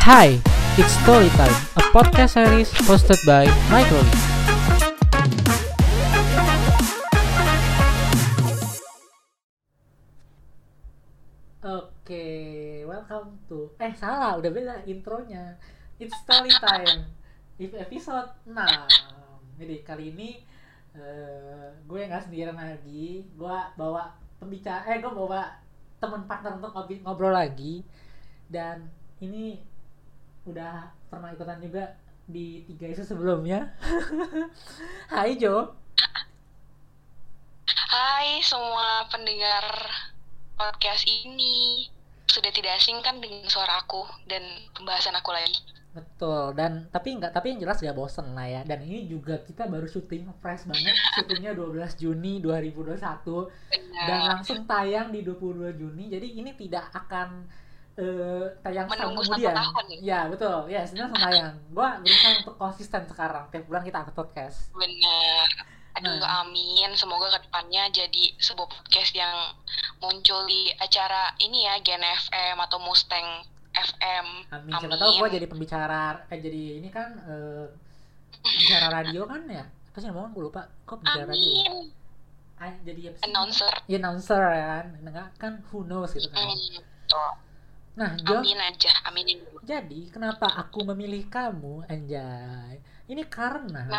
Hi, it's Storytime, a podcast series hosted by Michael. Oke, welcome to eh salah udah beda intronya. It's Storytime. If episode 6. Jadi kali ini eh, gue nggak sendirian lagi. Gue bawa pembicara eh gue bawa teman partner untuk ngobrol lagi. Dan ini udah pernah ikutan juga di tiga isu sebelumnya. Hai Jo. Hai semua pendengar podcast ini. Sudah tidak asing kan dengan suara aku dan pembahasan aku lagi. Betul. Dan tapi enggak tapi yang jelas gak bosen lah ya. Dan ini juga kita baru syuting fresh banget. Syutingnya 12 Juni 2021 dan Benar. langsung tayang di 22 Juni. Jadi ini tidak akan eh, tayang Menunggu satu kemudian. tahun ya? ya betul. Ya sebenarnya tayang. Gua berusaha untuk konsisten sekarang tiap bulan kita upload podcast. Benar. Aduh Nah. amin. Semoga ke depannya jadi sebuah podcast yang muncul di acara ini ya Gen FM atau Mustang FM amin. Siapa tahu gua jadi pembicara eh jadi ini kan eh, bicara radio kan ya? Apa sih namanya? Gue lupa. Kok bicara radio ya? Amin. Ah, jadi apa sih? Announcer. Ya, announcer ya kan. Enggak kan who knows gitu kan. Betul. Nah Jo. Amin aja dulu. Jadi kenapa aku memilih kamu Anjay? Ini karena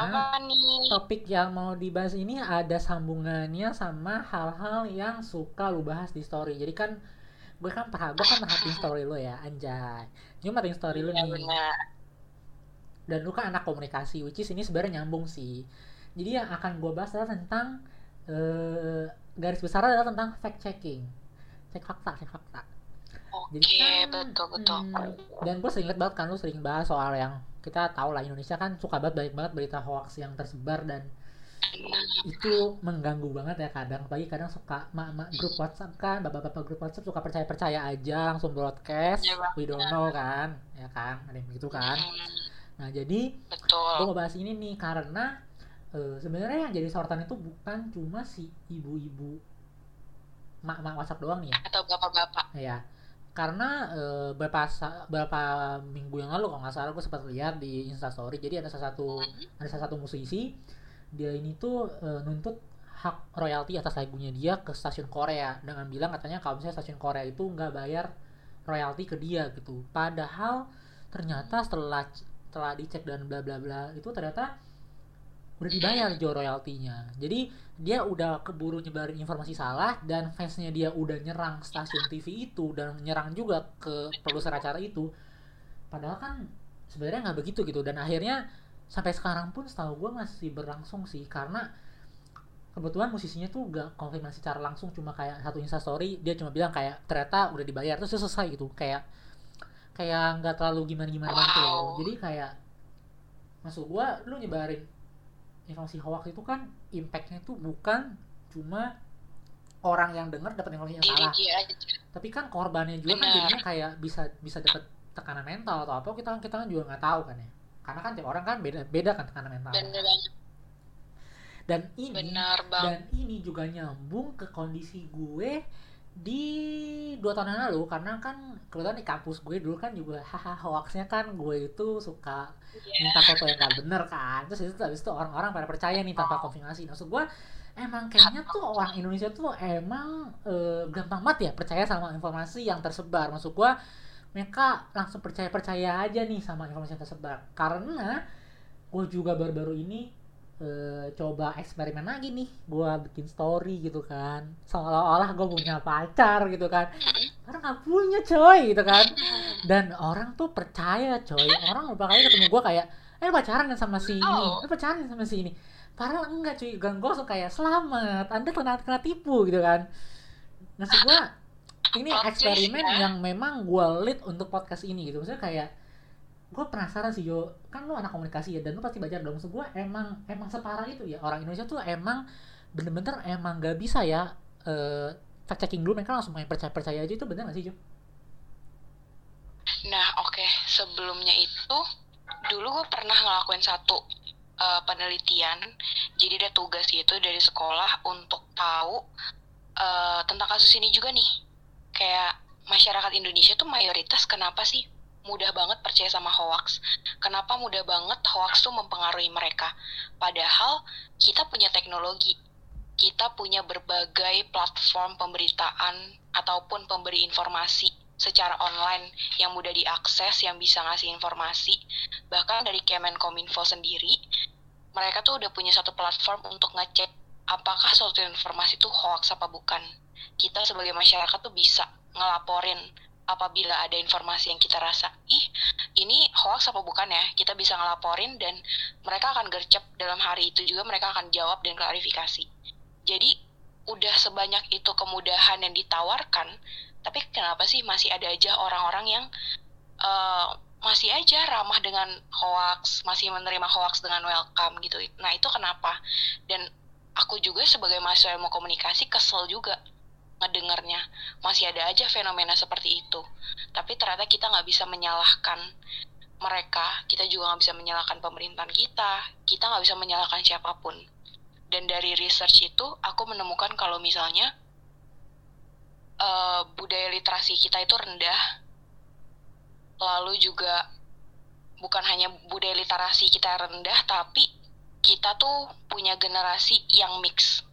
topik yang mau dibahas ini ada sambungannya sama hal-hal yang suka lu bahas di story. Jadi kan gue kan paham gue kan merhatiin story lu ya Anjay. Cuma merhatiin story lu Ya nih. dan lu kan anak komunikasi which is ini sebenarnya nyambung sih. Jadi yang akan gue bahas adalah tentang eh, garis besar adalah tentang fact checking cek fakta cek fakta Oke Jadi kan, betul betul. hmm, dan gue sering banget kan lu sering bahas soal yang kita tahu lah Indonesia kan suka banget banyak banget berita hoax yang tersebar dan itu mengganggu banget ya kadang. Apalagi kadang suka mak-mak grup WhatsApp kan bapak-bapak grup WhatsApp suka percaya-percaya aja langsung broadcast. Iya, Bang. we don't know kan ya kan ada yang begitu kan. Hmm, nah jadi gue mau bahas ini nih karena eh, sebenarnya yang jadi sorotan itu bukan cuma si ibu-ibu mak-mak WhatsApp doang nih ya. Atau bapak-bapak. Ya, karena eh, beberapa beberapa minggu yang lalu kalau nggak salah gue sempat lihat di Instastory. Jadi ada salah satu ada salah satu musisi dia ini tuh eh, nuntut hak royalti atas lagunya dia ke stasiun Korea dengan bilang katanya kalau misalnya stasiun Korea itu nggak bayar royalti ke dia gitu. Padahal ternyata setelah setelah dicek dan bla bla bla itu ternyata udah dibayar Jo royaltinya. Jadi dia udah keburu nyebarin informasi salah dan fansnya dia udah nyerang stasiun TV itu dan nyerang juga ke produser acara itu. Padahal kan sebenarnya nggak begitu gitu dan akhirnya sampai sekarang pun setahu gue masih berlangsung sih karena kebetulan musisinya tuh gak konfirmasi secara langsung cuma kayak satu instastory dia cuma bilang kayak ternyata udah dibayar terus selesai gitu kayak kayak nggak terlalu gimana gimana gitu loh jadi kayak masuk gua lu nyebarin informasi hoax itu kan impactnya tuh bukan cuma orang yang dengar dapat informasi yang salah. Dia aja tapi kan korbannya juga kan Benar. jadinya kayak bisa bisa dapat tekanan mental atau apa kita kan kita kan juga nggak tahu kan ya. Karena kan tiap orang kan beda beda kan tekanan mental. Bener banget. Dan ini banget dan ini juga nyambung ke kondisi gue di dua tahun yang lalu karena kan kebetulan di kampus gue dulu kan juga haha hoaxnya kan gue itu suka minta foto yang gak bener kan. Terus itu habis itu orang-orang pada percaya nih tanpa konfirmasi. Maksud gue emang kayaknya tuh orang Indonesia tuh emang eh, gampang banget ya percaya sama informasi yang tersebar. Maksud gue mereka langsung percaya percaya aja nih sama informasi yang tersebar. Karena gue juga baru-baru ini eh, coba eksperimen lagi nih. Gue bikin story gitu kan. Seolah-olah gue punya pacar gitu kan. Karena nggak punya coy gitu kan. Dan orang tuh percaya coy. Orang beberapa kali ketemu gue kayak eh pacaran kan sama si ini? Lu pacaran sama si ini? Padahal enggak cuy. Gang gue langsung kayak selamat. Anda kena kena tipu gitu kan. Maksud gue ini eksperimen ya. yang memang gue lead untuk podcast ini gitu. Maksudnya kayak gue penasaran sih Jo kan lu anak komunikasi ya dan lu pasti belajar dong. Maksud gue emang emang separah itu ya. Orang Indonesia tuh emang bener-bener emang gak bisa ya eh fact checking dulu. Mereka langsung main percaya percaya aja. Itu bener gak sih Jo? nah oke. Sebelumnya itu dulu gue pernah ngelakuin satu eh, penelitian. Jadi ada tugas gitu dari sekolah untuk tahu eh, tentang kasus ini juga nih. Kayak masyarakat Indonesia tuh mayoritas kenapa sih mudah banget percaya sama hoax. Kenapa mudah banget hoax tuh mempengaruhi mereka? Padahal kita punya teknologi, kita punya berbagai platform pemberitaan ataupun pemberi informasi secara online yang mudah diakses, yang bisa ngasih informasi. Bahkan dari Kemenkominfo sendiri, mereka tuh udah punya satu platform untuk ngecek apakah suatu informasi itu hoax apa bukan. Kita sebagai masyarakat tuh bisa ngelaporin apabila ada informasi yang kita rasa, ih ini hoax apa bukan ya, kita bisa ngelaporin dan mereka akan gercep dalam hari itu juga mereka akan jawab dan klarifikasi. Jadi udah sebanyak itu kemudahan yang ditawarkan, tapi kenapa sih masih ada aja orang-orang yang uh, masih aja ramah dengan hoax, masih menerima hoax dengan welcome gitu. Nah itu kenapa? Dan aku juga sebagai mahasiswa ilmu komunikasi kesel juga ngedengarnya. Masih ada aja fenomena seperti itu. Tapi ternyata kita nggak bisa menyalahkan mereka. Kita juga nggak bisa menyalahkan pemerintahan kita. Kita nggak bisa menyalahkan siapa pun. Dan dari research itu aku menemukan kalau misalnya uh, budaya literasi kita itu rendah lalu juga bukan hanya budaya literasi kita rendah tapi kita tuh punya generasi yang mix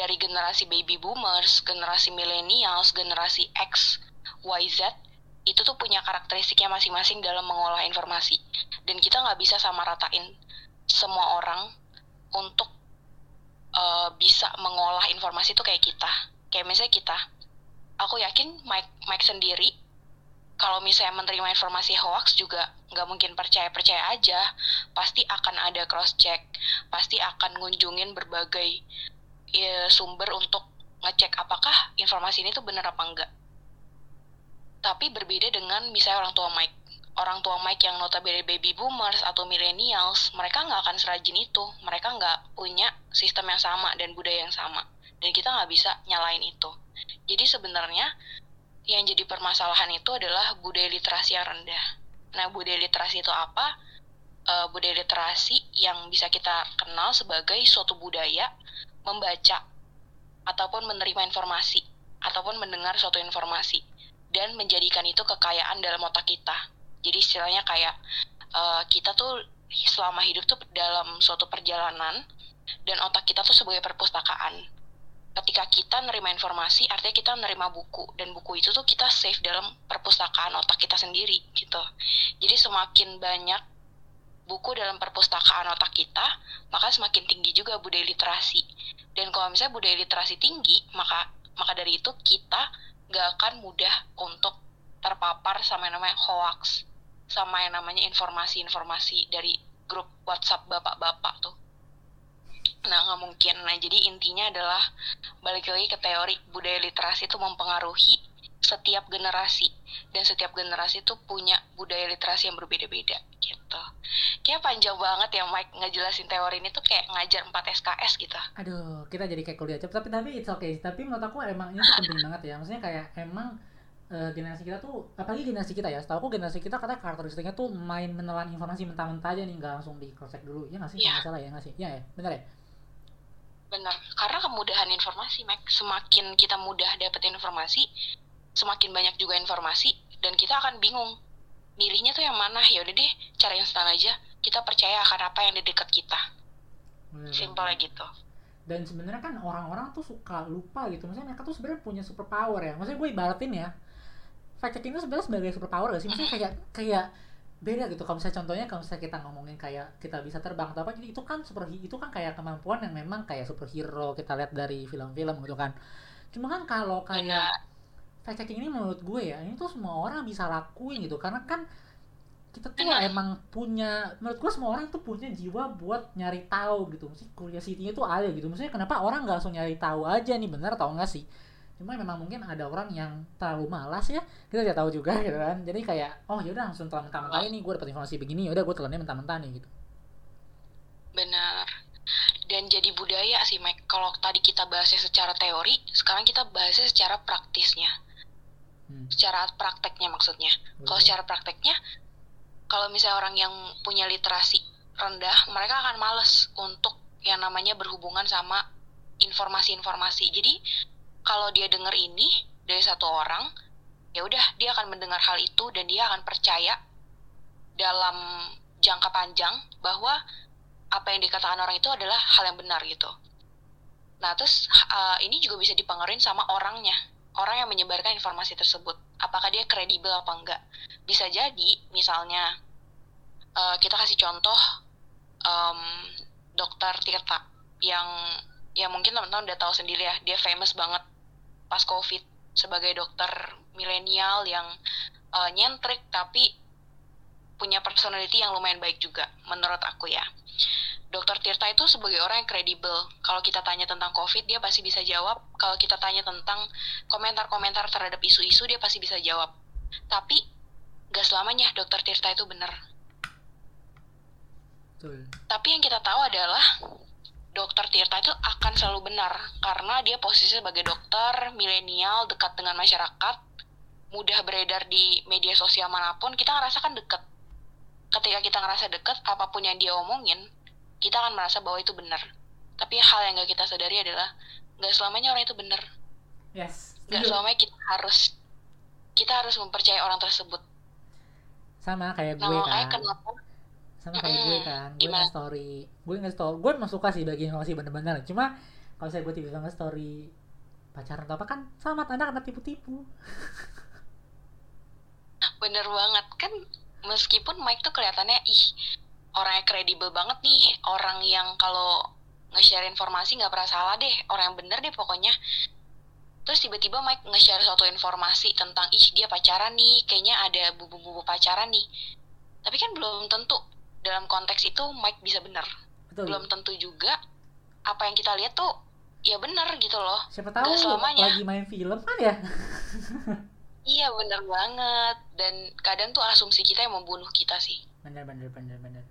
dari generasi baby boomers, generasi millennials, generasi X, Y, Z itu tuh punya karakteristiknya masing-masing dalam mengolah informasi. Dan kita nggak bisa sama ratain semua orang untuk uh, bisa mengolah informasi itu kayak kita. Kayak misalnya kita aku yakin Mike Mike sendiri kalau misalnya menerima informasi hoax juga nggak mungkin percaya percaya aja. Pasti akan ada cross check pasti akan ngunjungin berbagai ya, sumber untuk ngecek apakah informasi ini tuh benar apa enggak. Tapi berbeda dengan misalnya orang tua Mike. Orang tua Mike yang notabene baby boomers atau millennials, mereka nggak akan serajin itu. Mereka nggak punya sistem yang sama dan budaya yang sama. Dan kita nggak bisa nyalain itu. Jadi sebenarnya yang jadi permasalahan itu adalah budaya literasi yang rendah. Nah, budaya literasi itu apa? Uh, budaya literasi yang bisa kita kenal sebagai suatu budaya membaca ataupun menerima informasi ataupun mendengar suatu informasi dan menjadikan itu kekayaan dalam otak kita. Jadi istilahnya kayak uh, kita tuh selama hidup tuh dalam suatu perjalanan dan otak kita tuh sebagai perpustakaan. Ketika kita nerima informasi, artinya kita nerima buku dan buku itu tuh kita save dalam perpustakaan otak kita sendiri gitu. Jadi semakin banyak buku dalam perpustakaan otak kita, maka semakin tinggi juga budaya literasi. Dan kalau misalnya budaya literasi tinggi, maka maka dari itu kita gak akan mudah untuk terpapar sama yang namanya hoax, sama yang namanya informasi-informasi dari grup WhatsApp bapak-bapak tuh. Nah, nggak mungkin. Nah, jadi intinya adalah balik lagi ke teori budaya literasi itu mempengaruhi setiap generasi dan setiap generasi itu punya budaya literasi yang berbeda-beda gitu. Kayak panjang banget ya Mike ngejelasin teori ini tuh kayak ngajar 4 SKS gitu. Aduh, kita jadi kayak kuliah cepat tapi tapi it's okay. Tapi menurut aku emang ini tuh penting banget ya. Maksudnya kayak emang uh, generasi kita tuh apalagi generasi kita ya. Setahu aku generasi kita kata karakteristiknya tuh main menelan informasi mentah-mentah aja nih nggak langsung di cross check dulu. Ya nggak sih? Yeah. salah ya nggak sih? Ya ya, benar ya? Benar. Karena kemudahan informasi, Mike. Semakin kita mudah dapetin informasi, semakin banyak juga informasi dan kita akan bingung milihnya tuh yang mana? Ya udah deh cara instan aja kita percaya akan apa yang di dekat kita. Hmm. simpel gitu. Dan sebenarnya kan orang-orang tuh suka lupa gitu maksudnya mereka tuh sebenarnya punya super power ya. Maksudnya gue ibaratin ya fact checking itu sebenarnya sebagai super power gak sih? Maksudnya kayak kayak beda gitu. Kalau misalnya contohnya kalau misalnya kita ngomongin kayak kita bisa terbang atau apa itu kan super itu kan kayak kemampuan yang memang kayak superhero kita lihat dari film-film gitu kan. Cuma kan kalau kayak fact checking ini menurut gue ya ini tuh semua orang bisa lakuin gitu. Karena kan kita tuh emang. punya menurut gue semua orang tuh punya jiwa buat nyari tahu gitu. Mesti curiosity-nya tuh ada gitu. Maksudnya kenapa orang nggak langsung nyari tahu aja nih benar atau enggak sih? Cuma memang mungkin ada orang yang terlalu malas ya kita tidak tahu juga gitu kan. Jadi kayak oh yaudah langsung telan mentah-mentah ini gue dapat informasi begini yaudah gue telannya mentah-mentah nih gitu. Benar. Dan jadi budaya sih Mike. Kalau tadi kita bahasnya secara teori sekarang kita bahasnya secara praktisnya hmm. secara prakteknya maksudnya hmm. kalau secara prakteknya kalau misalnya orang yang punya literasi rendah mereka akan males untuk yang namanya berhubungan sama informasi-informasi jadi kalau dia dengar ini dari satu orang ya udah dia akan mendengar hal itu dan dia akan percaya dalam jangka panjang bahwa apa yang dikatakan orang itu adalah hal yang benar gitu. Nah, terus uh, ini juga bisa dipengaruhi sama orangnya, orang yang menyebarkan informasi tersebut. Apakah dia kredibel apa enggak? Bisa jadi, misalnya uh, kita kasih contoh um, dokter Tirta yang ya mungkin teman-teman udah tahu sendiri ya, dia famous banget pas COVID sebagai dokter milenial yang uh, nyentrik tapi punya personality yang lumayan baik juga menurut aku ya. Dokter Tirta itu sebagai orang yang kredibel. Kalau kita tanya tentang COVID, dia pasti bisa jawab. Kalau kita tanya tentang komentar-komentar terhadap isu-isu, dia pasti bisa jawab. Tapi, gak selamanya dokter Tirta itu benar. Tapi yang kita tahu adalah dokter Tirta itu akan selalu benar karena dia posisi sebagai dokter milenial dekat dengan masyarakat mudah beredar di media sosial mana pun kita ngerasakan dekat ketika kita ngerasa dekat apa pun yang dia omongin kita akan merasa bahwa itu benar. Tapi hal yang gak kita sadari adalah gak selamanya orang itu benar. Yes gak selamanya kita harus kita harus mempercayai orang tersebut. Sama kayak gue nah, kan. kenapa? Sama kayak mm, gue kan. Gue nge story gue nge story gue emang suka sih bagi informasi bener-bener. Cuma kalau saya gue tiba-tiba nge story pacaran atau apa kan sama tanda kena tipu-tipu. Bener banget. Kan meskipun Mike tuh kelihatannya ih orang yang kredibel banget nih. Orang yang kalau nge-share informasi nggak pernah salah deh. Orang yang bener deh pokoknya. Terus tiba-tiba Mike nge-share suatu informasi tentang ih dia pacaran nih. Kayaknya ada bubu-bubu pacaran nih. Tapi kan belum tentu dalam konteks itu Mike bisa benar belum tentu juga apa yang kita lihat tuh ya benar gitu loh. Siapa tahu Gak selamanya. lagi main film kan ya iya benar banget. Dan kadang tuh asumsi kita yang membunuh kita sih. Bener bener bener bener.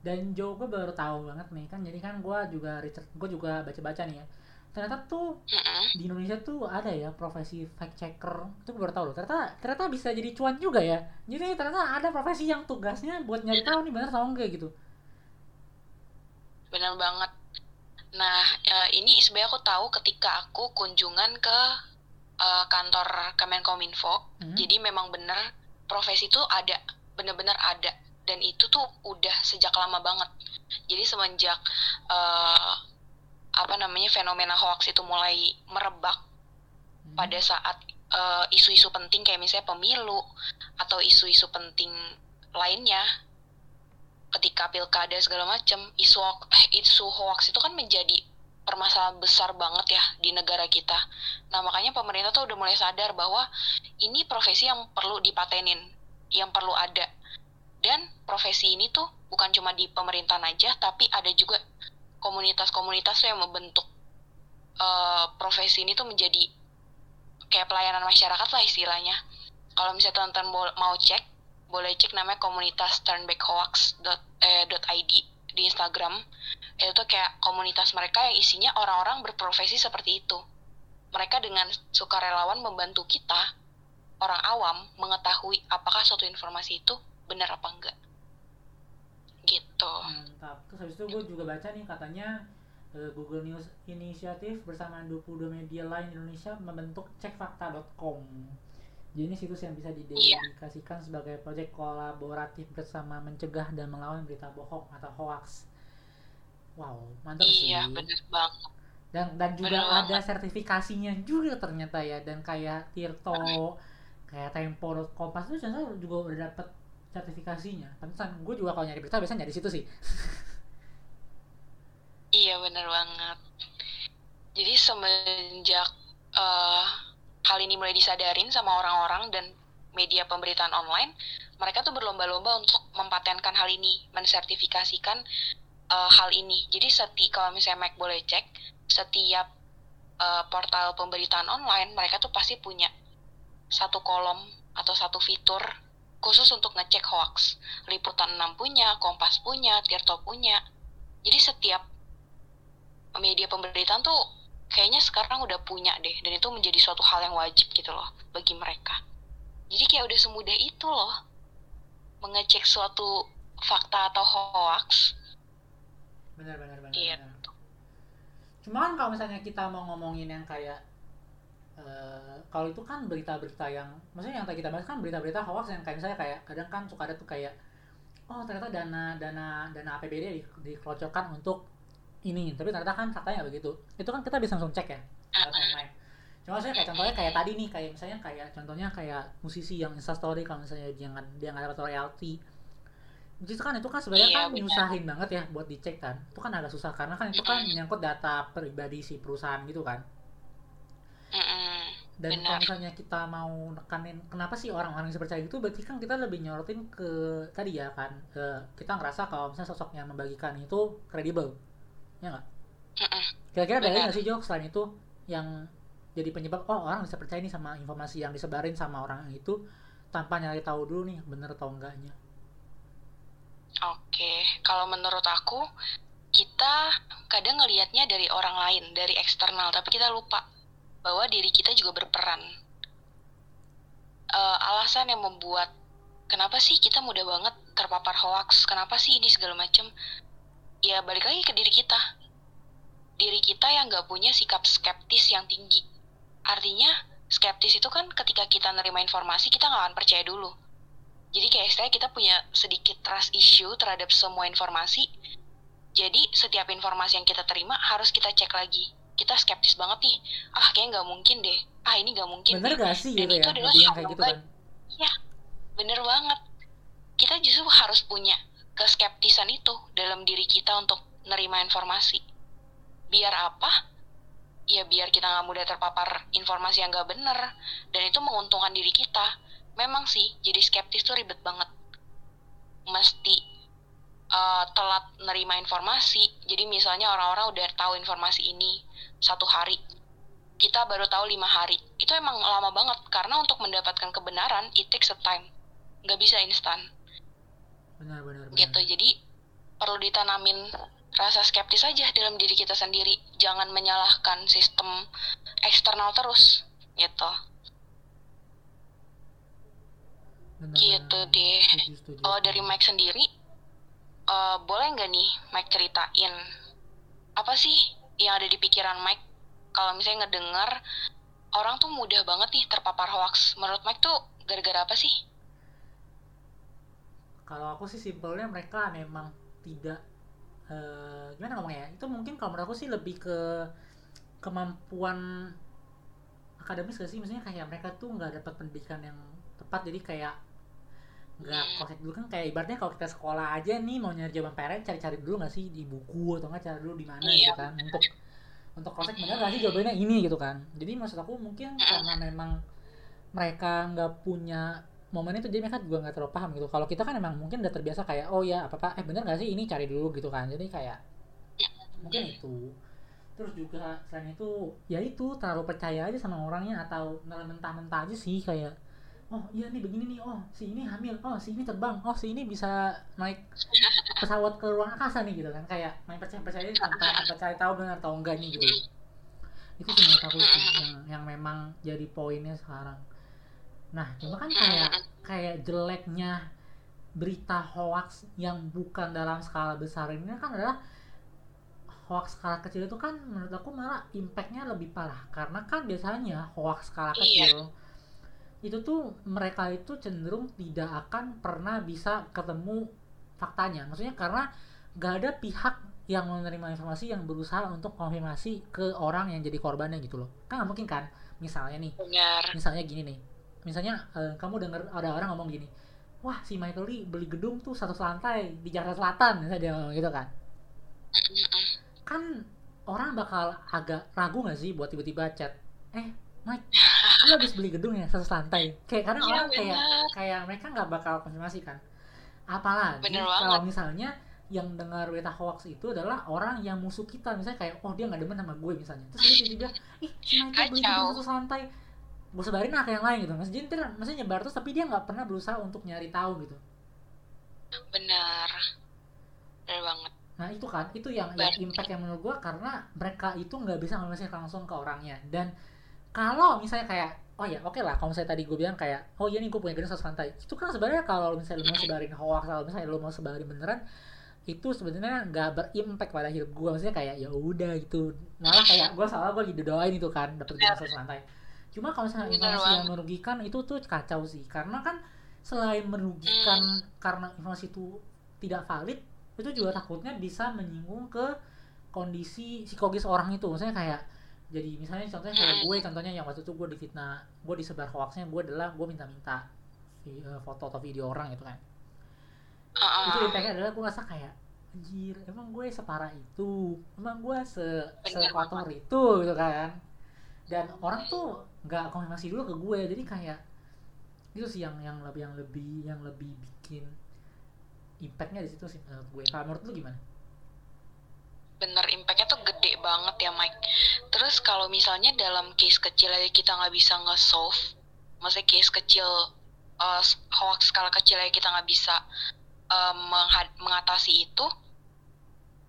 Dan Jo gue baru tahu banget nih kan jadi kan gue juga Richard gue juga baca baca nih ya. Ternyata tuh mm-hmm. di Indonesia tuh ada ya profesi fact checker. Itu baru tahu loh. Ternyata ternyata bisa jadi cuan juga ya. Jadi ternyata ada profesi yang tugasnya buat nyari tahu nih benar atau enggak gitu. Benar banget. Nah ya, ini sebenarnya aku tahu ketika aku kunjungan ke uh, kantor Kemenkominfo mm-hmm. jadi memang benar profesi itu ada benar-benar ada dan itu tuh udah sejak lama banget jadi semenjak uh, apa namanya fenomena hoax itu mulai merebak hmm. pada saat uh, isu-isu penting kayak misalnya pemilu atau isu-isu penting lainnya ketika pilkada segala macam isu eh, isu hoax itu kan menjadi permasalahan besar banget ya di negara kita. Nah makanya pemerintah tuh udah mulai sadar bahwa ini profesi yang perlu dipatenin, yang perlu ada. Dan profesi ini tuh bukan cuma di pemerintahan aja, tapi ada juga komunitas-komunitas yang membentuk uh, profesi ini tuh menjadi kayak pelayanan masyarakat lah istilahnya. Kalau misalnya teman-teman mau cek, boleh cek namanya komunitas turnbackhoax.id eh, di Instagram. Itu tuh kayak komunitas mereka yang isinya orang-orang berprofesi seperti itu. Mereka dengan sukarelawan membantu kita, orang awam, mengetahui apakah suatu informasi itu benar apa enggak. Gitu. Mantap. Terus habis itu gue juga baca nih katanya uh, Google News Initiative bersama 22 media lain Indonesia membentuk cekfakta.com jadi ini situs yang bisa didedikasikan yeah. sebagai proyek kolaboratif bersama mencegah dan melawan berita bohong atau hoax wow mantap iya, sih. Iya bener banget. Dan dan juga bener ada banget. sertifikasinya juga ternyata ya. Dan kayak Tirto kayak Tempo Kompas itu juga udah dapet sertifikasinya. Pantesan gue juga kalau nyari berita biasanya nyari situ sih. Iya bener banget. Jadi semenjak uh, hal ini mulai disadarin sama orang-orang dan media pemberitaan online mereka tuh berlomba-lomba untuk mempatenkan hal ini mensertifikasikan uh, hal ini jadi setiap kalau misalnya Mac boleh cek setiap uh, portal pemberitaan online mereka tuh pasti punya satu kolom atau satu fitur khusus untuk ngecek hoax. Liputan 6 punya, Kompas punya, Tirto punya. Jadi setiap media pemberitaan tuh kayaknya sekarang udah punya deh dan itu menjadi suatu hal yang wajib gitu loh bagi mereka. Jadi kayak udah semudah itu loh mengecek suatu fakta atau hoax. Benar benar benar. Gitu. Cuman kalau misalnya kita mau ngomongin yang kayak Uh, kalau itu kan berita-berita yang maksudnya yang tadi kita bahas kan berita-berita hoax yang kayak misalnya kayak kadang kan suka ada tuh kayak oh ternyata dana dana dana APBD di, dikelocorkan untuk ini. Tapi ternyata kan faktanya begitu. Itu kan kita bisa langsung cek ya? Lewat online. Cuma saya kayak contohnya kayak tadi nih kayak misalnya kayak contohnya kayak musisi yang instastory kalau misalnya dia nggak dia nggak dapat royalti itu kan itu kan sebenarnya Iya, kan benar. nyusahin banget ya buat dicek kan. Itu kan agak susah karena kan itu kan menyangkut data pribadi si perusahaan gitu kan. Mm-mm. dan kalau misalnya kita mau nekanin kenapa sih orang-orang bisa percaya gitu? Berarti kan kita lebih nyorotin ke tadi ya kan eh, kita ngerasa kalau misalnya sosok yang membagikan itu kredibel. Ya nggak? Kira-kira ada nggak sih Jo selain itu yang jadi penyebab oh orang bisa percaya nih sama informasi yang disebarin sama orang itu tanpa nyari tahu dulu nih bener atau enggaknya Oke, kalau menurut aku kita kadang ngelihatnya dari orang lain, dari eksternal, tapi kita lupa bahwa diri kita juga berperan. Eh, alasan yang membuat kenapa sih kita mudah banget terpapar hoax, kenapa sih ini segala macam? Ya balik lagi ke diri kita. Diri kita yang nggak punya sikap skeptis yang tinggi. Artinya skeptis itu kan ketika kita nerima informasi kita nggak akan percaya dulu jadi kayak istilahnya kita punya sedikit trust issue terhadap semua informasi. Jadi setiap informasi yang kita terima harus kita cek lagi. Kita skeptis banget nih. Ah kayaknya nggak mungkin deh. Ah ini nggak mungkin bener deh. gak sih Dan gitu itu ya adalah yang kayak gitu kan baik. Bener banget. Kita justru harus punya keskeptisan itu dalam diri kita untuk nerima informasi. Biar apa? Ya biar kita nggak mudah terpapar informasi yang nggak bener. Dan itu menguntungkan diri kita memang sih jadi skeptis tuh ribet banget. Mesti uh, telat nerima informasi. Jadi misalnya orang-orang udah tahu informasi ini satu hari kita baru tahu lima hari. Itu emang lama banget karena untuk mendapatkan kebenaran it takes a time. Nggak bisa instan. Benar benar benar. Gitu jadi perlu ditanamin rasa skeptis aja dalam diri kita sendiri. Jangan menyalahkan sistem eksternal terus gitu benar, gitu benar. deh Kalau dari Mike sendiri, eh, boleh nggak nih Mike ceritain apa sih yang ada di pikiran Mike kalau misalnya ngedengar orang tuh mudah banget nih terpapar hoax. Menurut Mike tuh gara-gara apa sih? kalau aku sih simpelnya mereka memang tidak eh, gimana ngomongnya ya itu mungkin kalau menurut aku sih lebih ke kemampuan akademis gak sih maksudnya kayak mereka tuh nggak dapat pendidikan yang tepat jadi kayak nggak konsep dulu kan kayak ibaratnya kalau kita sekolah aja nih mau nyari jawaban PR cari-cari dulu nggak sih di buku atau nggak cari dulu di mana Iya. gitu kan untuk untuk konsep bener nggak sih jawabannya ini gitu kan. Jadi maksud aku mungkin karena memang mereka nggak punya momen itu jadi mereka juga nggak terlalu paham gitu. Kalau kita kan emang mungkin udah terbiasa kayak oh ya apa apa eh bener nggak sih ini cari dulu gitu kan. Jadi kayak mungkin itu. Terus juga selain itu ya itu terlalu percaya aja sama orangnya atau mentah-mentah aja sih kayak oh iya nih begini nih. Oh si ini hamil. Oh si ini terbang. Oh si ini bisa naik pesawat ke ruang angkasa nih gitu kan. Kayak main percaya percaya tanpa tanpa cari tahu benar atau enggaknya gitu. Itu menurut aku sih yang yang memang jadi poinnya sekarang. Nah cuma kan kayak kayak jeleknya berita hoax yang bukan dalam skala besar ini kan adalah hoax skala kecil itu kan menurut aku malah impactnya lebih parah. Karena kan biasanya hoax skala Iya. Itu tuh mereka itu cenderung tidak akan pernah bisa ketemu faktanya. Maksudnya karena gak ada pihak yang menerima informasi yang berusaha untuk konfirmasi ke orang yang jadi korbannya gitu loh. Kan nggak mungkin kan? Misalnya nih Benar. misalnya gini nih. Misalnya eh, kamu dengar ada orang ngomong gini wah si Michael Lee beli gedung tuh satu lantai di Jakarta Selatan misalnya dia ngomong gitu kan. Kan orang bakal agak ragu gak sih buat tiba-tiba chat eh Mike lu habis beli gedung ya satu lantai kayak karena Iya, orang kayak benar. kayak mereka nggak bakal konfirmasi kan apalagi Bener kalau banget. misalnya yang dengar berita hoax itu adalah orang yang musuh kita misalnya kayak oh dia nggak demen sama gue misalnya terus dia tiba-tiba ih si Michael beli gedung satu lantai gue sebarin lah ke yang lain gitu maksudnya jadi ntar- maksudnya nyebar terus tapi dia nggak pernah berusaha untuk nyari tahu gitu Benar. Benar banget. Nah itu kan, itu yang, yang impact yang menurut gua karena mereka itu nggak bisa mengomunikasikan langsung ke orangnya. Dan kalau misalnya kayak, oh ya oke lah, kalau misalnya tadi gue bilang kayak, oh iya nih gue punya satu lantai. Itu kan sebenarnya kalau misalnya lu mau sebarin hoax, kalau misalnya lu mau sebarin beneran, itu sebenarnya nggak berimpact pada hidup gua. Maksudnya kayak ya udah gitu. Malah kayak gua salah lagi didoain itu kan dapet gedung satu lantai. Cuma kalau misalnya informasi yang merugikan itu tuh kacau sih, karena kan selain merugikan karena informasi itu tidak valid itu juga takutnya bisa menyinggung ke kondisi psikologis orang itu maksudnya kayak jadi misalnya contohnya kayak gue contohnya yang waktu itu gue difitnah gue disebar hoaxnya gue adalah gue minta-minta eh, foto atau video orang itu kan. Itu impactnya adalah gue rasa kayak anjir emang gue separah itu? Emang gue se sekotor itu? Gitu kan. Dan orang tuh nggak konfirmasi dulu ke gue. Jadi kayak itu sih yang yang lebih yang lebih yang lebih bikin impactnya di situ sih menurut gue. Kalau menurut lu gimana bener impactnya tuh gede banget ya Mike. Terus kalau misalnya dalam case kecil aja kita nggak bisa nge-solve maksudnya case kecil uh, hoax skala kecil aja kita nggak bisa uh, mengatasi itu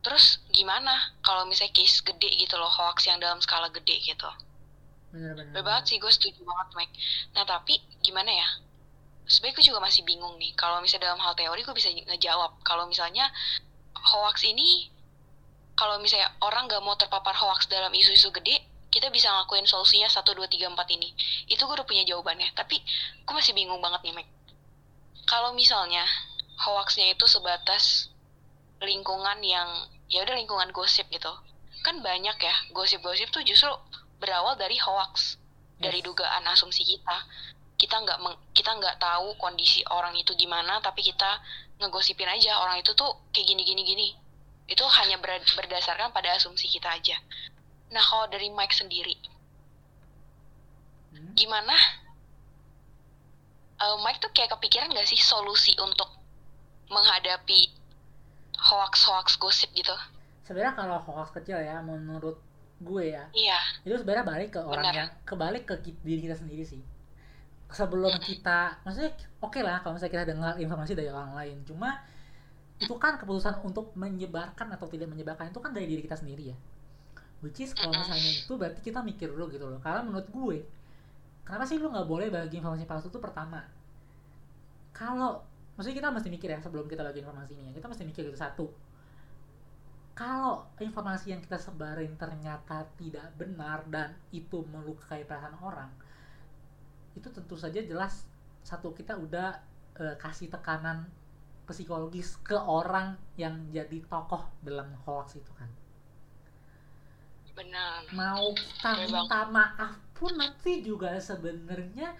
terus gimana kalau misalnya case gede gitu loh hoax yang dalam skala gede gitu? Bener-bener banget sih gue setuju banget Mike. Nah tapi gimana ya? Sebenarnya gue juga masih bingung nih kalau misalnya dalam hal teori gue bisa ngejawab. Kalau misalnya hoax ini kalau misalnya orang gak mau terpapar hoax dalam isu-isu gede kita bisa ngelakuin solusinya satu dua tiga empat ini. Itu gue udah punya jawabannya. Tapi gue masih bingung banget nih Mike kalau misalnya hoaxnya itu sebatas lingkungan yang ya udah lingkungan gosip gitu. Kan banyak ya gosip-gosip tuh justru berawal dari hoax dari dugaan asumsi kita. Kita nggak kita nggak tahu kondisi orang itu gimana tapi kita ngegosipin aja orang itu tuh kayak gini gini gini itu hanya ber, berdasarkan pada asumsi kita aja. Nah kalau dari Mike sendiri hmm? gimana? Uh, Mike tuh kayak kepikiran gak sih solusi untuk menghadapi hoax-hoax gosip gitu? Sebenarnya kalau hoax kecil ya menurut gue ya iya. itu sebenarnya balik ke orang yang kebalik ke diri kita sendiri sih. Sebelum kita maksudnya oke okay lah kalau misalnya kita dengar informasi dari orang lain cuma itu kan keputusan untuk menyebarkan atau tidak menyebarkan itu kan dari diri kita sendiri ya. Which is kalau misalnya itu berarti kita mikir dulu gitu loh. Karena menurut gue kenapa sih lu nggak boleh bagi informasi palsu itu pertama? Kalau maksudnya kita mesti mikir ya sebelum kita bagi informasi ini ya. Kita mesti mikir gitu. Satu kalau informasi yang kita sebarin ternyata tidak benar dan itu melukai perasaan orang itu tentu saja jelas satu kita udah uh, kasih tekanan psikologis ke orang yang jadi tokoh dalam hoax itu kan? Benar. Mau kita minta maaf pun nanti juga sebenarnya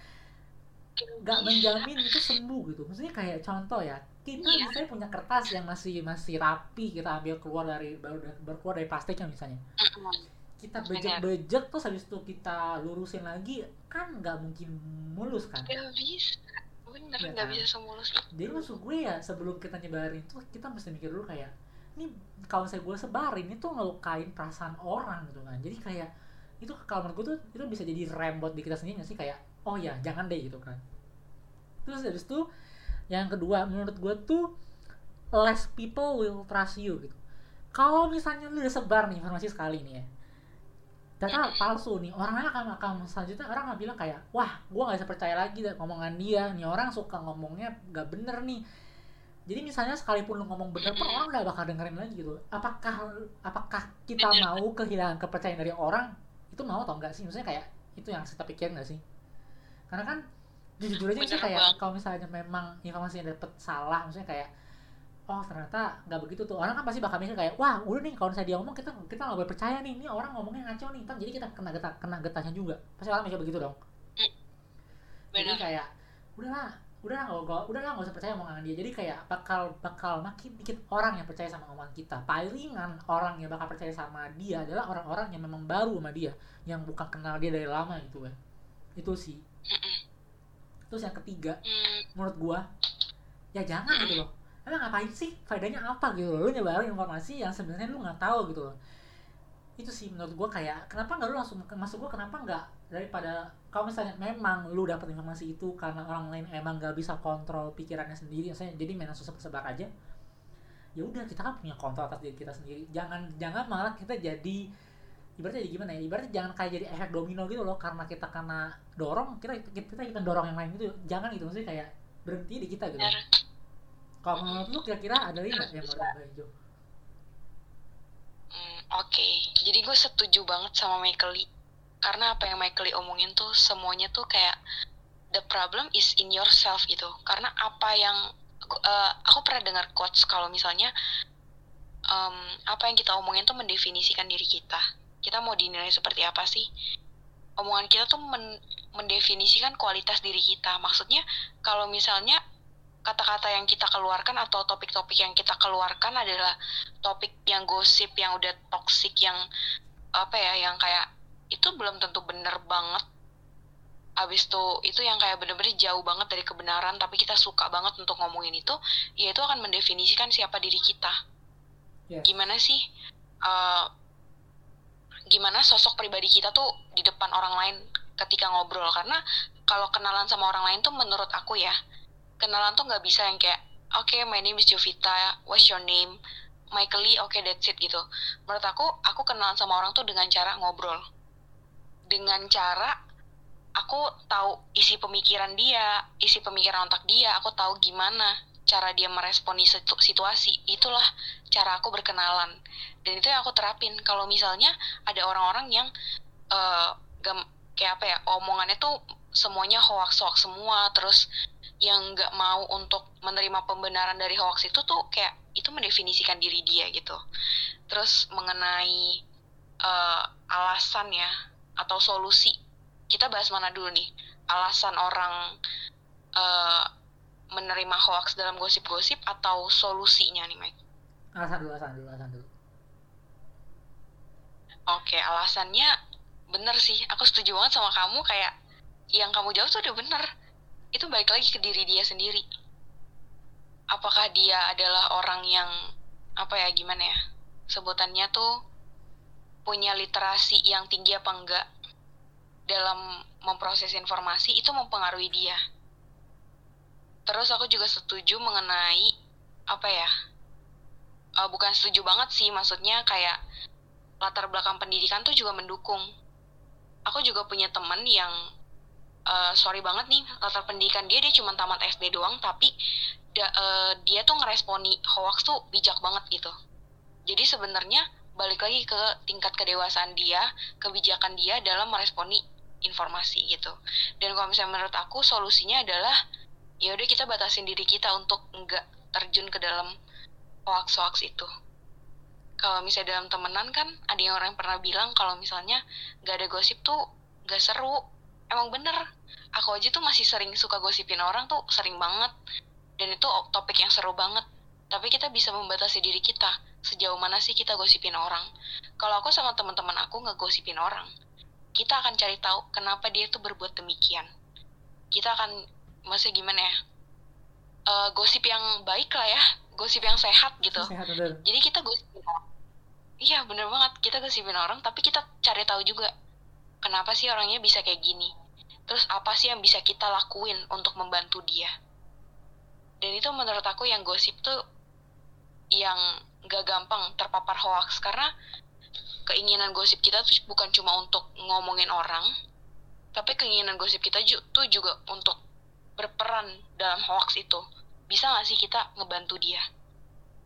nggak menjamin itu sembuh gitu. Maksudnya kayak contoh ya kita iya. misalnya punya kertas yang masih masih rapi kita ambil keluar dari baru keluar dari plastiknya misalnya. Kita bejek-bejek terus habis itu kita lurusin lagi kan nggak mungkin mulus kan? Nggak bisa bener ya nggak kan? bisa semulus itu jadi maksud gue ya sebelum kita nyebarin itu kita mesti mikir dulu kayak ini kalau saya gue sebarin itu ngelukain perasaan orang gitu kan. Jadi kayak itu kalau menurut gue tuh itu bisa jadi rem buat di kita sendiri gak sih? Kayak oh ya jangan deh gitu kan. Terus habis itu yang kedua menurut gue tuh less people will trust you gitu. Kalau misalnya lu udah sebar nih informasi sekali nih ya data palsu nih. Orangnya akan akan selanjutnya orang nggak bilang kayak wah gue nggak bisa percaya lagi deh ngomongan dia nih. Orang suka ngomongnya nggak bener nih. Jadi misalnya sekalipun lu ngomong bener pun orang nggak bakal dengerin lagi gitu. Apakah apakah kita mau kehilangan kepercayaan dari orang? Itu mau atau enggak sih? Maksudnya kayak itu yang kita pikir nggak sih? Karena kan jujur aja sih kayak kalau misalnya memang informasi yang dapet salah maksudnya kayak oh ternyata nggak begitu tuh. Orang kan pasti bakal mikir kayak wah udah nih kalau misalnya dia ngomong kita kita nggak boleh percaya nih. Ini orang ngomongnya ngaco nih. Kan jadi kita kena getah kena getahnya juga. Pasti orang mikir begitu dong. Hmm. jadi kayak udahlah udahlah nggak udahlah nggak usah percaya omongan dia. Jadi kayak bakal bakal makin dikit orang yang percaya sama omongan kita. Palingan orang yang bakal percaya sama dia adalah orang-orang yang memang baru sama dia yang bukan kenal dia dari lama gitu ya. Itu sih. Terus yang ketiga mm. menurut gua ya jangan gitu loh emang ngapain sih? Faedahnya apa gitu loh? Lu nyebarin informasi yang sebenarnya lu nggak tahu gitu loh. Itu sih menurut gua kayak kenapa nggak lu langsung masuk gua kenapa nggak daripada kalau misalnya memang lu dapat informasi itu karena orang lain emang nggak bisa kontrol pikirannya sendiri misalnya jadi main susah sebar aja ya udah kita kan punya kontrol atas diri kita sendiri. Jangan jangan malah kita jadi ibaratnya jadi gimana ya? Ibaratnya jangan kayak jadi efek domino gitu loh karena kita kena dorong kita kita kita dorong yang lain gitu. Jangan gitu maksudnya kayak berhenti di kita gitu kalau menurut lu kira-kira ada nggak yang mau hijau hmm, oke. Okay. jadi gue setuju banget sama Michael Lee. Karena apa yang Michael Lee omongin tuh semuanya tuh kayak the problem is in yourself gitu. Karena apa yang uh, aku pernah dengar quotes kalau misalnya um, apa yang kita omongin tuh mendefinisikan diri kita. Kita mau dinilai seperti apa sih? Omongan kita tuh men mendefinisikan kualitas diri kita. Maksudnya kalau misalnya kata-kata yang kita keluarkan atau topik-topik yang kita keluarkan adalah topik yang gosip yang udah toksik yang apa ya yang kayak itu belum tentu bener banget. Abis itu itu yang kayak bener-bener jauh banget dari kebenaran tapi kita suka banget untuk ngomongin itu ya itu akan mendefinisikan siapa diri kita. Yeah. gimana sih uh, gimana sosok pribadi kita tuh di depan orang lain ketika ngobrol? Karena kalau kenalan sama orang lain tuh menurut aku ya kenalan tuh nggak bisa yang kayak oke okay, my name is Jovita what's your name? Michael oke okay, that's it gitu. Menurut aku aku kenalan sama orang tuh dengan cara ngobrol. Dengan cara aku tahu isi pemikiran dia isi pemikiran otak dia aku tahu gimana cara dia meresponi situasi. Itulah cara aku berkenalan. Dan itu yang aku terapin. Kalau misalnya ada orang-orang yang uh, gam, kayak apa ya omongannya tuh semuanya hoax hoax semua terus yang nggak mau untuk menerima pembenaran dari hoax itu tuh kayak itu mendefinisikan diri dia gitu. Terus mengenai uh, alasan ya atau solusi. Kita bahas mana dulu nih? Alasan orang uh, menerima hoax dalam gosip-gosip atau solusinya nih Mike? Alasan dulu alasan dulu alasan dulu. Oke alasannya bener sih. Aku setuju banget sama kamu kayak yang kamu jawab tuh udah bener itu balik lagi ke diri dia sendiri. Apakah dia adalah orang yang apa ya gimana ya sebutannya tuh punya literasi yang tinggi apa enggak dalam memproses informasi itu mempengaruhi dia. Terus aku juga setuju mengenai apa ya uh, bukan setuju banget sih maksudnya kayak latar belakang pendidikan tuh juga mendukung. Aku juga punya temen yang uh, sorry banget nih latar pendidikan dia dia cuma tamat SD doang tapi da, uh, dia tuh ngeresponi hoax tuh bijak banget gitu. Jadi sebenarnya balik lagi ke tingkat kedewasaan dia kebijakan dia dalam meresponi informasi gitu. Dan kalau misalnya menurut aku solusinya adalah ya udah kita batasin diri kita untuk enggak terjun ke dalam hoax-hoax itu. Kalau misalnya dalam temenan kan ada yang orang yang pernah bilang kalau misalnya nggak ada gosip tuh nggak seru emang bener. Aku aja tuh masih sering suka gosipin orang tuh sering banget. Dan itu topik yang seru banget. Tapi kita bisa membatasi diri kita. Sejauh mana sih kita gosipin orang? Kalau aku sama teman-teman aku nggak gosipin orang kita akan cari tahu kenapa dia tuh berbuat demikian. Kita akan masih gimana ya? Uh, gosip yang baik lah ya. Gosip yang sehat gitu. Sehat, jadi kita gosipin orang. Iya bener banget. Kita gosipin orang tapi kita cari tahu juga kenapa sih orangnya bisa kayak gini terus apa sih yang bisa kita lakuin untuk membantu dia? Dan itu menurut aku yang gosip tuh yang gak gampang terpapar hoax. Karena keinginan gosip kita tuh bukan cuma untuk ngomongin orang tapi keinginan gosip kita tuh juga untuk berperan dalam hoax itu. Bisa gak sih kita ngebantu dia?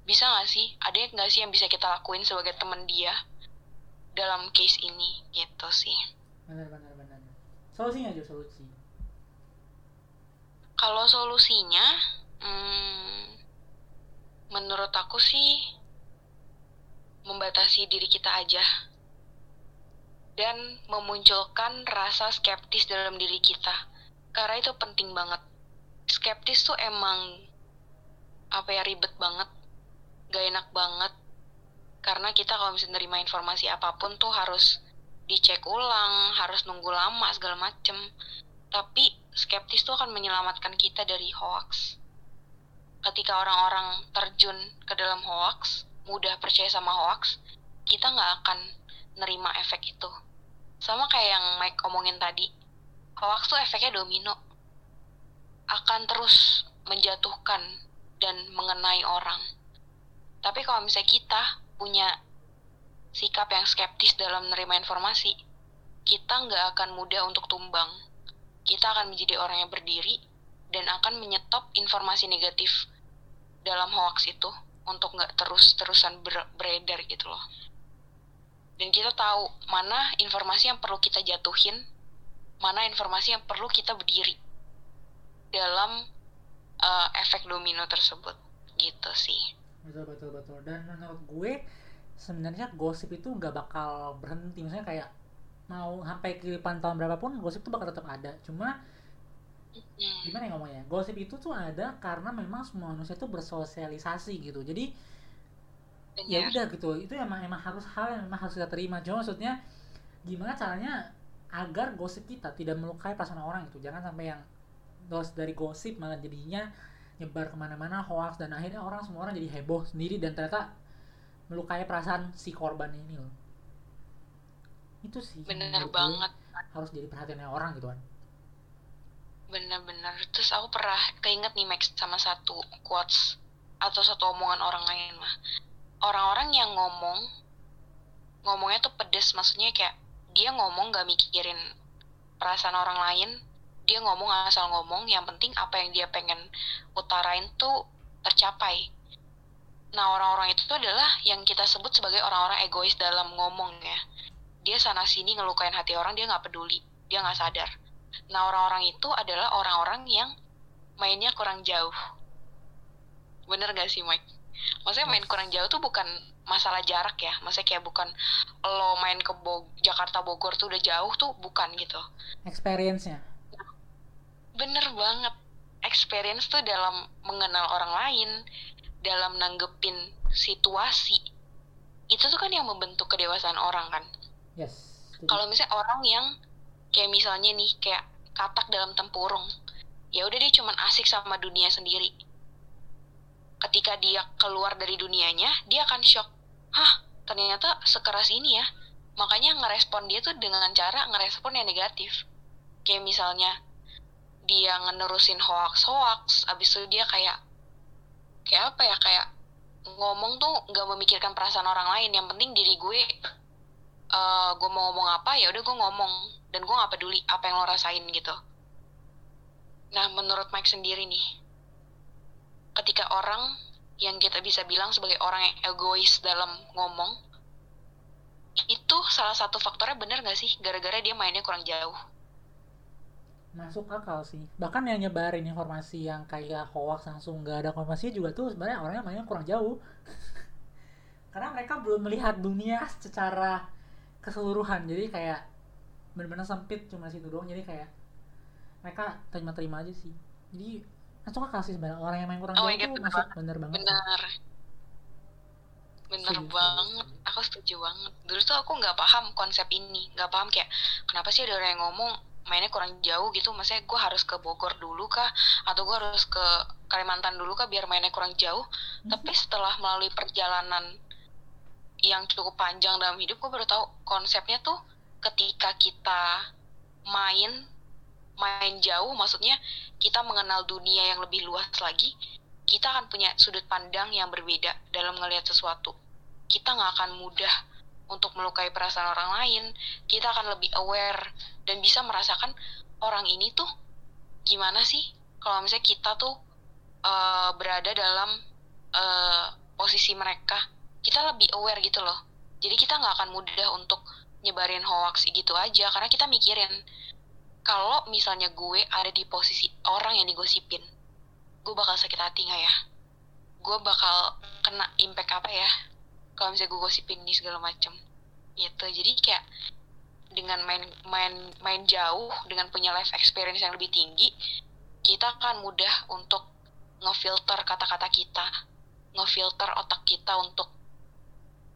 Bisa gak sih? Ada yang gak sih yang bisa kita lakuin sebagai teman dia dalam case ini? Gitu sih. Benar benar benar solusinya aja solusi kalau solusinya Hmm, menurut aku sih membatasi diri kita aja. Dan memunculkan rasa skeptis dalam diri kita. Karena itu penting banget. Skeptis tuh emang apa ya ribet banget. Gak enak banget. Karena kita kalau misalnya nerima informasi apa pun tuh harus dicek ulang harus nunggu lama segala macem tapi skeptis tuh akan menyelamatkan kita dari hoax ketika orang-orang terjun ke dalam hoax, mudah percaya sama hoax, kita nggak akan nerima efek itu. Sama kayak yang Mike omongin tadi, hoax tuh efeknya domino. Akan terus menjatuhkan dan mengenai orang. Tapi kalau misalnya kita punya sikap yang skeptis dalam menerima informasi, kita nggak akan mudah untuk tumbang. Kita akan menjadi orang yang berdiri dan akan menyetop informasi negatif dalam hoax itu untuk nggak terus-terusan ber beredar gitu loh. Dan kita tahu mana informasi yang perlu kita jatuhin, mana informasi yang perlu kita berdiri dalam uh, efek domino tersebut gitu sih betul betul betul dan menurut gue sebenarnya gosip itu nggak bakal berhenti. Misalnya kayak mau sampai ke tahun berapapun gosip itu bakal tetap ada. Cuma hmm. gimana ya ngomongnya? Gosip itu tuh ada karena memang semua manusia itu bersosialisasi gitu. Jadi ya udah gitu. Itu emang emang harus hal yang memang harus kita terima. Cuma maksudnya gimana caranya agar gosip kita tidak melukai perasaan orang itu. Jangan sampai yang dos dari gosip malah jadinya nyebar ke mana-mana hoax dan akhirnya orang semua orang jadi heboh sendiri dan ternyata melukai perasaan si korban ini loh. Itu sih bener banget. harus jadi perhatiannya orang gitu kan. Bener-bener. Terus aku pernah keinget nih Max sama satu quotes atau satu omongan orang lain mah orang-orang yang ngomong ngomongnya tuh pedes. Maksudnya kayak dia ngomong gak mikirin perasaan orang lain. Dia ngomong asal ngomong. Yang penting apa yang dia pengen utarain tuh tercapai nah orang-orang itu tuh adalah yang kita sebut sebagai orang-orang egois dalam ngomong ya. Dia sana sini ngelukain hati orang dia nggak peduli dia nggak sadar. Nah orang-orang itu adalah orang-orang yang mainnya kurang jauh. Bener gak sih Mike? Maksudnya main kurang jauh tuh bukan masalah jarak ya. Maksudnya kayak bukan lo main ke Bo Jakarta Bogor tuh udah jauh tuh bukan gitu. Experience-nya. Bener banget. Experience tuh dalam mengenal orang lain dalam nanggepin situasi itu tuh kan yang membentuk kedewasaan orang kan? Yes kalau misalnya orang yang kayak misalnya nih kayak katak dalam tempurung ya udah dia cuman asik sama dunia sendiri. Ketika dia keluar dari dunianya dia akan shock. Hah ternyata sekeras ini ya. Makanya ngerespon dia tuh dengan cara ngerespon yang negatif. Kayak misalnya dia ngenerusin hoax hoax abis itu dia kayak kayak apa ya kayak ngomong tuh nggak memikirkan perasaan orang lain. Yang penting diri gue uh, gue mau ngomong apa ya udah gue ngomong. Dan gue nggak peduli apa yang lo rasain gitu. Nah menurut Mike sendiri nih ketika orang yang kita bisa bilang sebagai orang yang egois dalam ngomong itu salah satu faktornya bener gak sih? Gara-gara dia mainnya kurang jauh masuk akal sih. Bahkan yang nyebarin informasi yang kayak hoax langsung nggak ada konfirmasi juga tuh sebenarnya orangnya mainnya kurang jauh. Karena mereka belum melihat dunia secara keseluruhan. Jadi kayak benar-benar sempit cuma situ doang. Jadi kayak mereka terima-terima aja sih. Jadi masuk akal sih sebenarnya. Orang yang main kurang oh, jauh tuh masuk bener banget bener. Bener setuju, banget. Aku setuju banget. Dulu tuh aku nggak paham konsep ini. Nggak paham kayak kenapa sih ada orang yang ngomong mainnya kurang jauh gitu. Maksudnya gue harus ke Bogor dulu kah? Atau gue harus ke Kalimantan dulu kah biar mainnya kurang jauh? Mm-hmm. tapi setelah melalui perjalanan yang cukup panjang dalam hidup gue baru tahu konsepnya tuh ketika kita main main jauh maksudnya kita mengenal dunia yang lebih luas lagi kita akan punya sudut pandang yang berbeda dalam melihat sesuatu. Kita nggak akan mudah untuk melukai perasaan orang lain kita akan lebih aware dan bisa merasakan orang ini tuh gimana sih? Kalau misalnya kita tuh uh, berada dalam uh, posisi mereka kita lebih aware gitu loh. Jadi kita nggak akan mudah untuk nyebarin hoax gitu aja karena kita mikirin kalau misalnya gue ada di posisi orang yang digosipin gue bakal sakit hati nggak ya? Gue bakal kena impact apa ya kalau misalnya gue gosipin ini segala macem gitu jadi kayak dengan main main main jauh dengan punya life experience yang lebih tinggi kita akan mudah untuk ngefilter kata-kata kita ngefilter otak kita untuk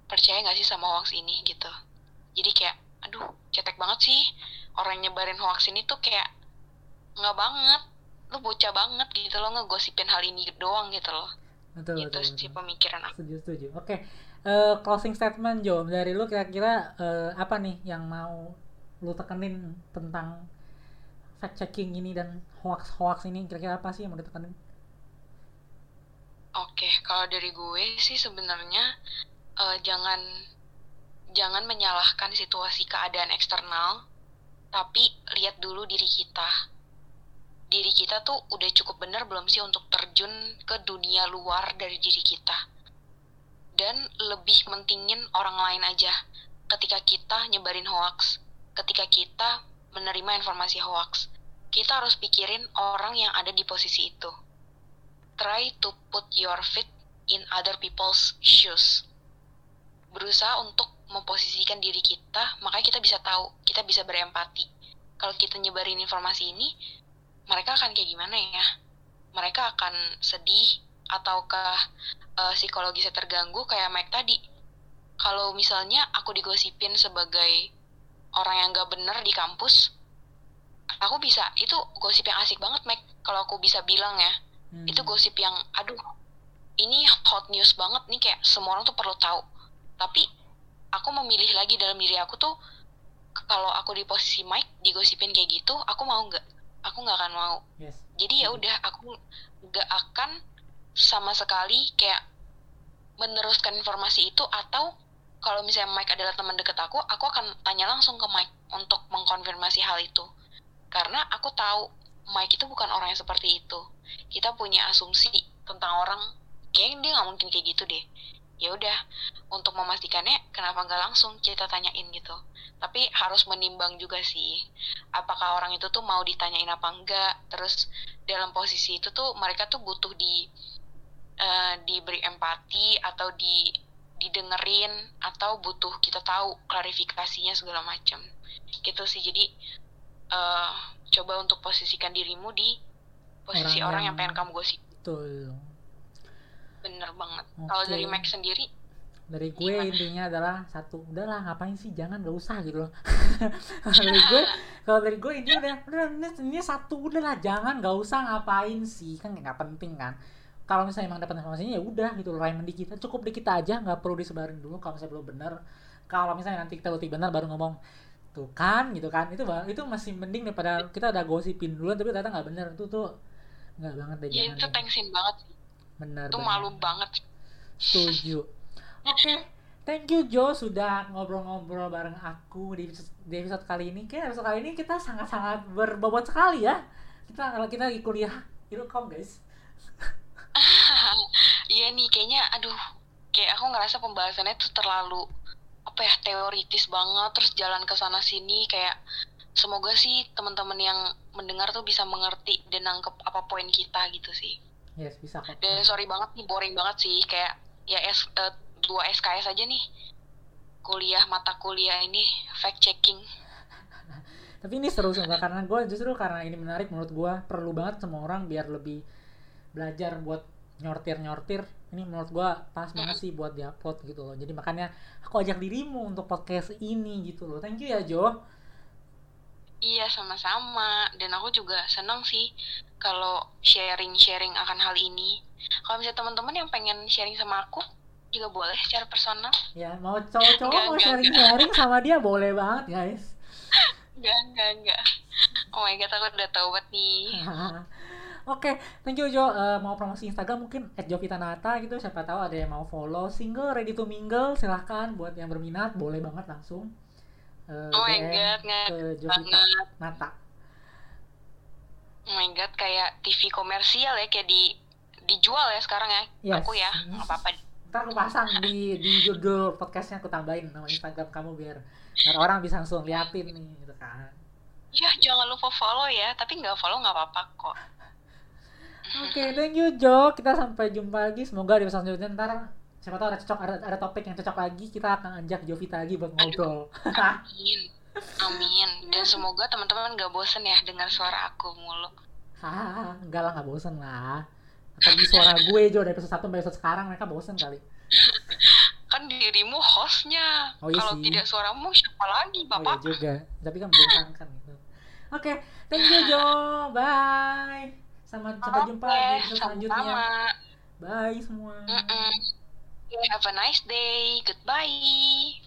percaya nggak sih sama hoax ini gitu jadi kayak aduh cetek banget sih orang nyebarin hoax ini tuh kayak nggak banget lu bocah banget gitu loh ngegosipin hal ini doang gitu loh betul, itu betul, sih betul. pemikiran aku setuju setuju oke okay. Uh, closing statement Jo. Dari lu kira-kira uh, apa nih yang mau lu tekenin tentang fact checking ini dan hoax hoax ini? Kira-kira apa sih yang mau ditekenin? Oke okay, kalau dari gue sih sebenarnya uh, jangan jangan menyalahkan situasi keadaan eksternal tapi lihat dulu diri kita. Diri kita tuh udah cukup bener belum sih untuk terjun ke dunia luar dari diri kita dan lebih mentingin orang lain aja ketika kita nyebarin hoax ketika kita menerima informasi hoax kita harus pikirin orang yang ada di posisi itu try to put your feet in other people's shoes. Berusaha untuk memposisikan diri kita, makanya kita bisa tahu, kita bisa berempati. Kalau kita nyebarin informasi ini, mereka akan kayak gimana ya? Mereka akan sedih ataukah uh, psikologisnya terganggu kayak Mike tadi. Kalau misalnya aku digosipin sebagai orang yang gak bener di kampus, aku bisa itu gosip yang asik banget Mike. Kalau aku bisa bilang ya, hmm. itu gosip yang aduh ini hot news banget nih kayak semua orang tuh perlu tahu. Tapi aku memilih lagi dalam diri aku tuh kalau aku di posisi Mike digosipin kayak gitu, aku mau nggak? Aku nggak akan mau. Yes. Jadi ya udah aku nggak akan sama sekali kayak meneruskan informasi itu atau kalau misalnya Mike adalah teman dekat aku, aku akan tanya langsung ke Mike untuk mengkonfirmasi hal itu. Karena aku tahu Mike itu bukan orang yang seperti itu. Kita punya asumsi tentang orang, kayak dia nggak mungkin kayak gitu deh. Ya udah, untuk memastikannya kenapa nggak langsung kita tanyain gitu. Tapi harus menimbang juga sih, apakah orang itu tuh mau ditanyain apa enggak. Terus dalam posisi itu tuh mereka tuh butuh di uh, diberi empati atau di didengerin atau butuh kita tahu klarifikasinya segala macam. Gitu sih. Jadi uh, coba untuk posisikan dirimu di posisi orang, orang yang, pengen kamu gosip. betul. Bener banget. Okay. kalau dari Max sendiri dari gue gimana? intinya adalah satu udahlah ngapain sih? Jangan gak usah gitu loh. Dari gue kalau dari gue intinya udah udah ini, ini satu udahlah jangan gak usah ngapain sih? Kan nggak penting kan kalau misalnya emang dapat informasinya ya udah gitu loh di kita cukup di kita aja nggak perlu disebarin dulu kalau misalnya belum benar kalau misalnya nanti kita udah benar baru ngomong tuh kan gitu kan itu itu masih mending daripada kita udah gosipin dulu tapi ternyata nggak benar itu tuh nggak banget deh ya, itu tensin banget benar itu malu banget setuju oke okay. Thank you Jo sudah ngobrol-ngobrol bareng aku di episode, di episode kali ini. Kayak episode kali ini kita sangat-sangat berbobot sekali ya. Kita kalau kita lagi kuliah ilkom guys. Iya nih kayaknya aduh kayak aku ngerasa pembahasannya tuh terlalu apa ya teoritis banget terus jalan ke sana sini kayak semoga sih teman-teman yang mendengar tuh bisa mengerti dan nangkep apa poin kita gitu sih. Yes, bisa kok. Dan sorry banget nih boring banget sih kayak ya S, uh, dua SKS aja nih kuliah mata kuliah ini fact checking. Tapi ini seru sih karena gue justru karena ini menarik menurut gue perlu banget semua orang biar lebih belajar buat nyortir nyortir ini menurut gue pas banget sih buat diupload gitu loh. Jadi makanya aku ajak dirimu untuk podcast ini gitu loh. Thank you ya Jo. Iya sama-sama. Dan aku juga senang sih kalau sharing-sharing akan hal ini. Kalau misalnya teman-teman yang pengen sharing sama aku juga boleh secara personal. Ya mau cowok-cowok mau sharing-sharing sama dia boleh banget guys. Enggak enggak enggak oh my god aku udah tahu banget nih Oke, okay, thank you Jo. Uh, mau promosi Instagram mungkin @jovitanata gitu. Siapa tahu ada yang mau follow single ready to mingle. Silahkan buat yang berminat boleh banget langsung. Uh, oh my god, ke Jovita Nata. Oh my god, kayak TV komersial ya kayak di dijual ya sekarang ya. Yes. Aku ya, nggak apa-apa. Ntar aku pasang di di judul podcastnya aku tambahin nama Instagram kamu biar, biar orang bisa langsung liatin nih gitu kan. Ya jangan lupa follow ya, tapi nggak follow nggak apa-apa kok. Oke, okay, thank you Jo. Kita sampai jumpa lagi. Semoga di episode selanjutnya ntar siapa tahu ada cocok ada, ada topik yang cocok lagi kita akan ajak Jovita lagi buat ngobrol. amin. Amin. Dan semoga teman-teman gak bosen ya dengar suara aku mulu. Hah, enggak lah gak bosen lah. Apalagi suara gue Jo dari episode 1 sampai episode sekarang mereka bosen kali. kan dirimu hostnya. Oh, iya Kalau tidak suaramu siapa lagi, Bapak? Oh, iya juga. Tapi kan bosan kan gitu. Oke, okay, thank you Jo. Bye. Sama sampai jumpa di episode selanjutnya. Bye semua. Mm -mm. Have a nice day. Goodbye.